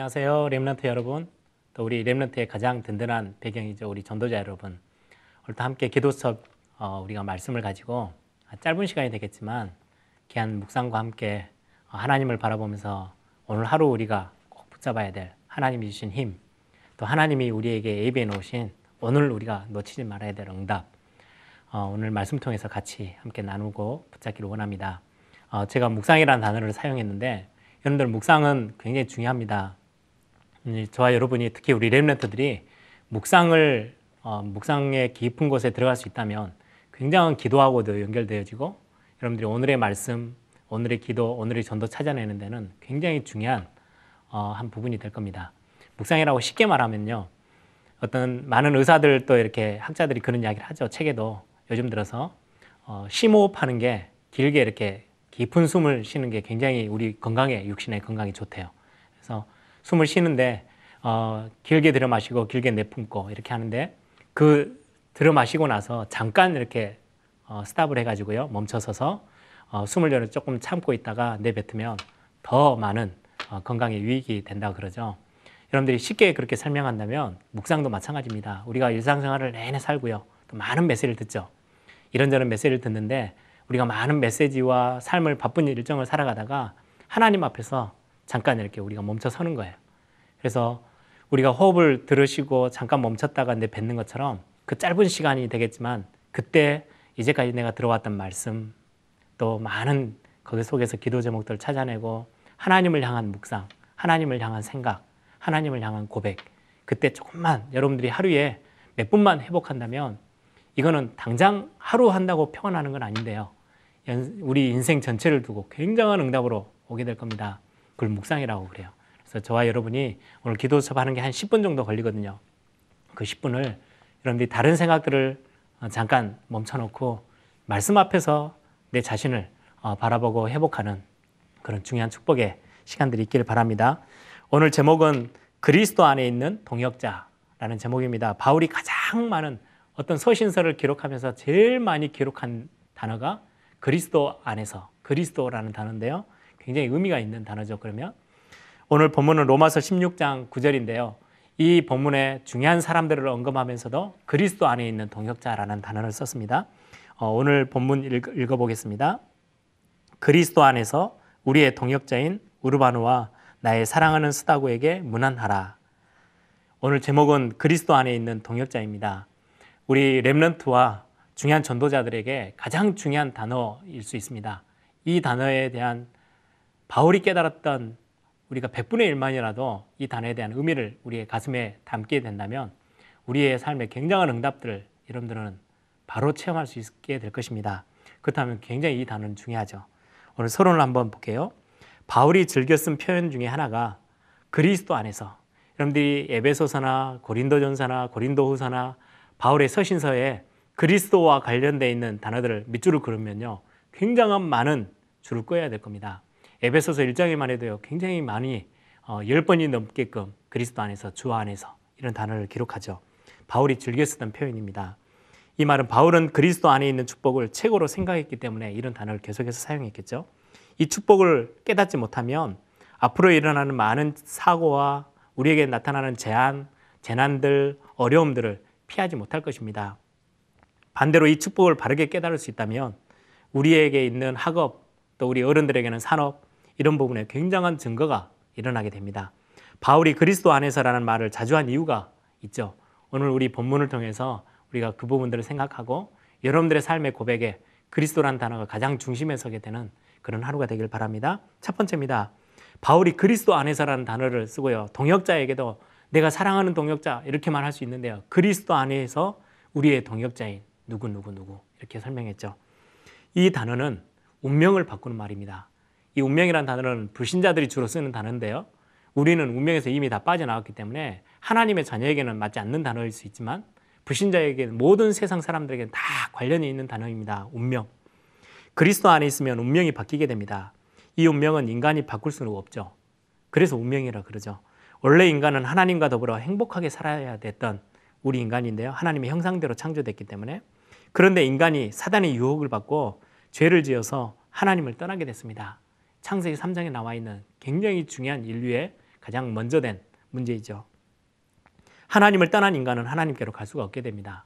안녕하세요. 렘넌트 여러분. 또 우리 렘넌트의 가장 든든한 배경이죠. 우리 전도자 여러분. 오늘도 함께 기도 수업 어, 우리가 말씀을 가지고 짧은 시간이 되겠지만 귀한 묵상과 함께 어, 하나님을 바라보면서 오늘 하루 우리가 꼭 붙잡아야 될 하나님이 주신 힘, 또 하나님이 우리에게 예비해 놓으신 오늘 우리가 놓치지 말아야 될 응답, 어, 오늘 말씀 통해서 같이 함께 나누고 붙잡기를 원합니다. 어, 제가 묵상이라는 단어를 사용했는데 여러분들 묵상은 굉장히 중요합니다. 음, 저와 여러분이 특히 우리 렘런트들이 묵상을 어, 묵상의 깊은 곳에 들어갈 수 있다면 굉장한 기도하고도 연결되어지고 여러분들이 오늘의 말씀, 오늘의 기도, 오늘의 전도 찾아내는 데는 굉장히 중요한 어, 한 부분이 될 겁니다. 묵상이라고 쉽게 말하면요. 어떤 많은 의사들 또 이렇게 학자들이 그런 이야기를 하죠. 책에도 요즘 들어서 어, 심호흡하는 게 길게 이렇게 깊은 숨을 쉬는 게 굉장히 우리 건강에 육신의 건강에 좋대요. 그래서 숨을 쉬는데 어, 길게 들여 마시고 길게 내뿜고 이렇게 하는데 그 들여 마시고 나서 잠깐 이렇게 어, 스탑을 해가지고요 멈춰서서 어, 숨을 조금 참고 있다가 내뱉으면 더 많은 어, 건강에 유익이 된다 그러죠. 여러분들이 쉽게 그렇게 설명한다면 묵상도 마찬가지입니다. 우리가 일상생활을 내내 살고요. 또 많은 메시지를 듣죠. 이런저런 메시지를 듣는데 우리가 많은 메시지와 삶을 바쁜 일정을 살아가다가 하나님 앞에서 잠깐 이렇게 우리가 멈춰 서는 거예요. 그래서 우리가 호흡을 들으시고 잠깐 멈췄다가 내 뱉는 것처럼 그 짧은 시간이 되겠지만 그때 이제까지 내가 들어왔던 말씀 또 많은 거기 속에서 기도 제목들을 찾아내고 하나님을 향한 묵상, 하나님을 향한 생각, 하나님을 향한 고백 그때 조금만 여러분들이 하루에 몇 분만 회복한다면 이거는 당장 하루 한다고 평안하는 건 아닌데요. 우리 인생 전체를 두고 굉장한 응답으로 오게 될 겁니다. 그걸 묵상이라고 그래요. 그래서 저와 여러분이 오늘 기도 수업하는 게 한 10분 정도 걸리거든요. 그 10분을 여러분들이 다른 생각들을 어, 잠깐 멈춰놓고 말씀 앞에서 내 자신을 어, 바라보고 회복하는 그런 중요한 축복의 시간들이 있기를 바랍니다. 오늘 제목은 그리스도 안에 있는 동역자라는 제목입니다. 바울이 가장 많은 어떤 서신서를 기록하면서 제일 많이 기록한 단어가 그리스도 안에서 그리스도라는 단어인데요. 굉장히 의미가 있는 단어죠. 그러면 오늘 본문은 로마서 16장 9절인데요. 이 본문에 중요한 사람들을 언급하면서도 그리스도 안에 있는 동역자라는 단어를 썼습니다. 어, 오늘 본문 읽 어, 보겠습니다 그리스도 안에서 우리의 동역자인 우르바누와 나의 사랑하는 스다고에게 문안하라. 오늘 제목은 그리스도 안에 있는 동역자입니다. 우리 렘런트와 중요한 전도자들에게 가장 중요한 단어일 수 있습니다. 이 단어에 대한 바울이 깨달았던 우리가 100분의 1만이라도 이 단어에 대한 의미를 우리의 가슴에 담게 된다면 우리의 삶에 굉장한 응답들을 여러분들은 바로 체험할 수 있게 될 것입니다. 그렇다면 굉장히 이 단어는 중요하죠. 오늘 서론을 한번 볼게요. 바울이 즐겨 쓴 표현 중에 하나가 그리스도 안에서 여러분들이 에베소서나 고린도전서나 고린도후서나 바울의 서신서에 그리스도와 관련되어 있는 단어들을 밑줄을 그으면요. 굉장한 많은 줄을 꺼야 될 겁니다. 에베소서 1장에만 해도요. 굉장히 많이 어, 10번이 넘게끔 그리스도 안에서 주 안에서 이런 단어를 기록하죠. 바울이 즐겨 쓰던 표현입니다. 이 말은 바울은 그리스도 안에 있는 축복을 최고로 생각했기 때문에 이런 단어를 계속해서 사용했겠죠. 이 축복을 깨닫지 못하면 앞으로 일어나는 많은 사고와 우리에게 나타나는 재안, 재난들, 어려움들을 피하지 못할 것입니다. 반대로 이 축복을 바르게 깨달을 수 있다면 우리에게 있는 학업 또 우리 어른들에게는 산업 이런 부분에 굉장한 증거가 일어나게 됩니다. 바울이 그리스도 안에서라는 말을 자주 한 이유가 있죠. 오늘 우리 본문을 통해서 우리가 그 부분들을 생각하고 여러분들의 삶의 고백에 그리스도라는 단어가 가장 중심에 서게 되는 그런 하루가 되길 바랍니다. 첫 번째입니다. 바울이 그리스도 안에서라는 단어를 쓰고요. 동역자에게도 내가 사랑하는 동역자 이렇게만 할수 있는데요. 그리스도 안에서 우리의 동역자인 누구 누구 누구 이렇게 설명했죠. 이 단어는 운명을 바꾸는 말입니다. 이 운명이라는 단어는 불신자들이 주로 쓰는 단어인데요. 우리는 운명에서 이미 다 빠져나왔기 때문에 하나님의 자녀에게는 맞지 않는 단어일 수 있지만 불신자에게 모든 세상 사람들에게는 다 관련이 있는 단어입니다. 운명. 그리스도 안에 있으면 운명이 바뀌게 됩니다. 이 운명은 인간이 바꿀 수는 없죠. 그래서 운명이라 그러죠. 원래 인간은 하나님과 더불어 행복하게 살아야 됐던 우리 인간인데요. 하나님의 형상대로 창조됐기 때문에 그런데 인간이 사단의 유혹을 받고 죄를 지어서 하나님을 떠나게 됐습니다. 창세기 3장에 나와 있는 굉장히 중요한 인류의 가장 먼저 된 문제이죠. 하나님을 떠난 인간은 하나님께로 갈 수가 없게 됩니다.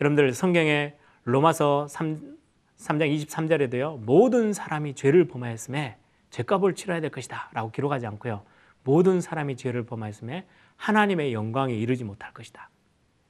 여러분들 성경에 로마서 3, 3장 23절에도요. 모든 사람이 죄를 범하였음에 죄값을 치러야 될 것이다 라고 기록하지 않고요. 모든 사람이 죄를 범하였음에 하나님의 영광에 이르지 못할 것이다.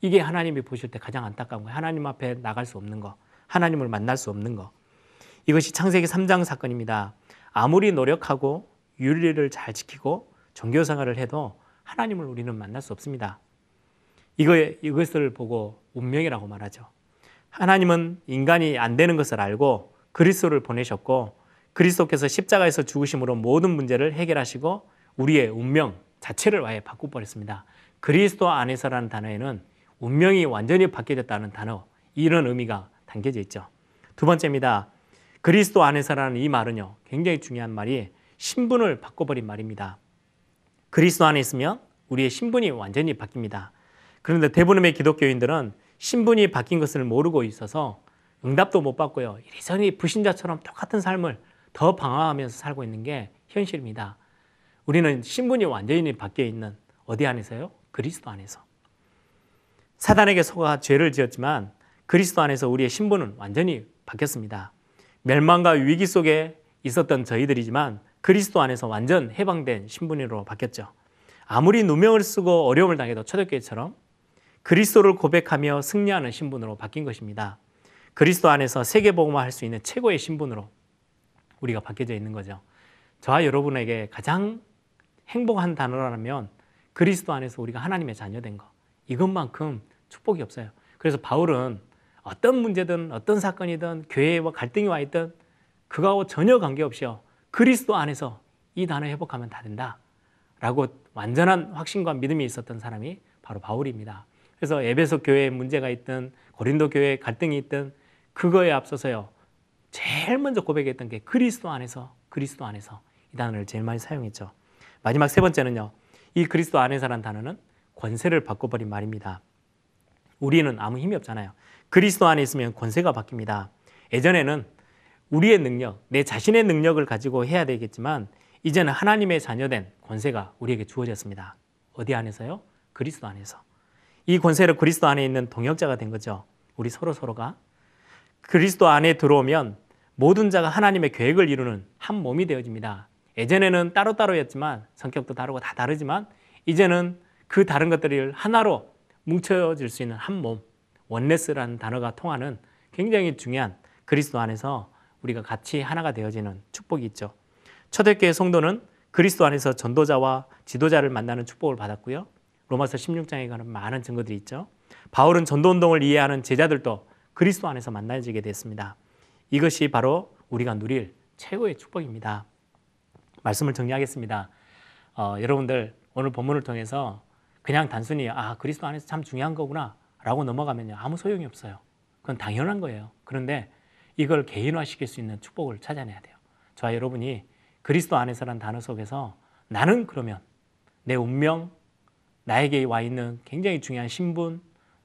이게 하나님이 보실 때 가장 안타까운 거예요. 하나님 앞에 나갈 수 없는 거. 하나님을 만날 수 없는 거. 이것이 창세기 3장 사건입니다. 아무리 노력하고 윤리를 잘 지키고 종교 생활을 해도 하나님을 우리는 만날 수 없습니다. 이거, 이것을 보고 운명이라고 말하죠. 하나님은 인간이 안 되는 것을 알고 그리스도를 보내셨고 그리스도께서 십자가에서 죽으심으로 모든 문제를 해결하시고 우리의 운명 자체를 아예 바꿔 버렸습니다. 그리스도 안에서라는 단어에는 운명이 완전히 바뀌어졌다는 단어 이런 의미가 담겨져 있죠. 두 번째입니다. 그리스도 안에서라는 이 말은요 굉장히 중요한 말이 신분을 바꿔버린 말입니다. 그리스도 안에 있으면 우리의 신분이 완전히 바뀝니다. 그런데 대부분의 기독교인들은 신분이 바뀐 것을 모르고 있어서 응답도 못 받고요. 이리저리 불신자처럼 똑같은 삶을 더 방황하면서 살고 있는 게 현실입니다. 우리는 신분이 완전히 바뀌어 있는 어디 안에서요? 그리스도 안에서. 사단에게 속아 죄를 지었지만 그리스도 안에서 우리의 신분은 완전히 바뀌었습니다. 멸망과 위기 속에 있었던 저희들이지만 그리스도 안에서 완전 해방된 신분으로 바뀌었죠. 아무리 누명을 쓰고 어려움을 당해도 초대교회처럼 그리스도를 고백하며 승리하는 신분으로 바뀐 것입니다. 그리스도 안에서 세계복음화 할 수 있는 최고의 신분으로 우리가 바뀌어져 있는 거죠. 저와 여러분에게 가장 행복한 단어라면 그리스도 안에서 우리가 하나님의 자녀된 거. 이것만큼 축복이 없어요. 그래서 바울은 어떤 문제든 어떤 사건이든 교회와 갈등이 와 있든 그거하고 전혀 관계없이요. 그리스도 안에서 이 단어 회복하면 다 된다. 라고 완전한 확신과 믿음이 있었던 사람이 바로 바울입니다. 그래서 에베소 교회에 문제가 있든 고린도 교회에 갈등이 있든 그거에 앞서서요. 제일 먼저 고백했던 게 그리스도 안에서 그리스도 안에서 이 단어를 제일 많이 사용했죠. 마지막 세 번째는요. 이 그리스도 안에서란 단어는 권세를 바꿔버린 말입니다. 우리는 아무 힘이 없잖아요. 그리스도 안에 있으면 권세가 바뀝니다. 예전에는 우리의 능력, 내 자신의 능력을 가지고 해야 되겠지만 이제는 하나님의 자녀된 권세가 우리에게 주어졌습니다. 어디 안에서요? 그리스도 안에서. 이 권세를 그리스도 안에 있는 동역자가 된 거죠. 우리 서로 서로가 그리스도 안에 들어오면 모든 자가 하나님의 계획을 이루는 한 몸이 되어집니다. 예전에는 따로따로였지만 성격도 다르고 다 다르지만 이제는 그 다른 것들을 하나로 뭉쳐질 수 있는 한 몸, 원네스라는 단어가 통하는 굉장히 중요한 그리스도 안에서 우리가 같이 하나가 되어지는 축복이 있죠. 초대교회 성도는 그리스도 안에서 전도자와 지도자를 만나는 축복을 받았고요. 로마서 16장에 가는 많은 증거들이 있죠. 바울은 전도 운동을 이해하는 제자들도 그리스도 안에서 만나지게 됐습니다. 이것이 바로 우리가 누릴 최고의 축복입니다. 말씀을 정리하겠습니다. 어, 여러분들 오늘 본문을 통해서 그냥 단순히 아 그리스도 안에서 참 중요한 거구나 라고 넘어가면요 아무 소용이 없어요. 그건 당연한 거예요. 그런데 이걸 개인화시킬 수 있는 축복을 찾아내야 돼요. 저와 여러분이 그리스도 안에서란 단어 속에서 나는 그러면 내 운명, 나에게 와 있는 굉장히 중요한 신분,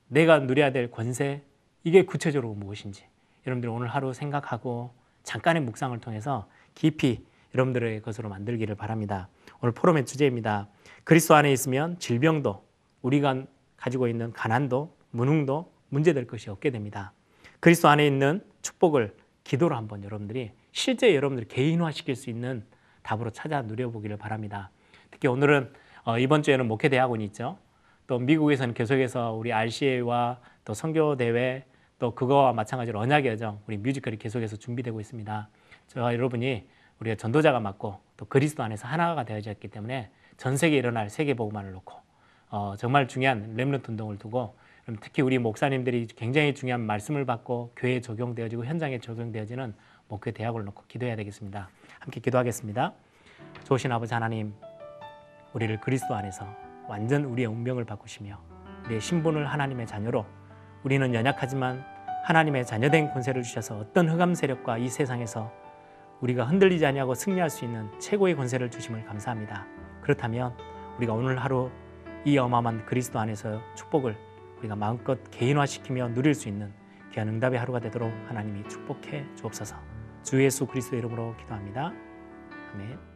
내가 누려야 될 권세, 이게 구체적으로 무엇인지 여러분들 오늘 하루 생각하고 잠깐의 묵상을 통해서 깊이 여러분들의 것으로 만들기를 바랍니다. 오늘 포럼의 주제입니다. 그리스도 안에 있으면 질병도 우리가 가지고 있는 가난도 무능도 문제될 것이 없게 됩니다. 그리스도 안에 있는 축복을 기도로 한번 여러분들이 실제 여러분들이 개인화시킬 수 있는 답으로 찾아 누려보기를 바랍니다. 특히 오늘은 어, 이번 주에는 목회 대학원이 있죠. 또 미국에서는 계속해서 우리 RCA와 또 선교 대회 또 그거와 마찬가지로 언약의 여정 우리 뮤지컬이 계속해서 준비되고 있습니다. 저와 여러분이 우리가 전도자가 맞고 또 그리스도 안에서 하나가 되어졌기 때문에 전 세계에 일어날 세계 복음화를 놓고 어, 정말 중요한 렘넌트 운동을 두고 특히 우리 목사님들이 굉장히 중요한 말씀을 받고 교회에 적용되어지고 현장에 적용되어지는 목회 대학을 놓고 기도해야 되겠습니다. 함께 기도하겠습니다. 좋으신 아버지 하나님, 우리를 그리스도 안에서 완전 우리의 운명을 바꾸시며 우리의 신분을 하나님의 자녀로 우리는 연약하지만 하나님의 자녀된 권세를 주셔서 어떤 흑암 세력과 이 세상에서 우리가 흔들리지 아니하고 승리할 수 있는 최고의 권세를 주심을 감사합니다. 그렇다면 우리가 오늘 하루 이 어마어마한 그리스도 안에서 축복을 우리가 마음껏 개인화시키며 누릴 수 있는 귀한 응답의 하루가 되도록 하나님이 축복해 주옵소서. 주 예수 그리스도 이름으로 기도합니다. 아멘.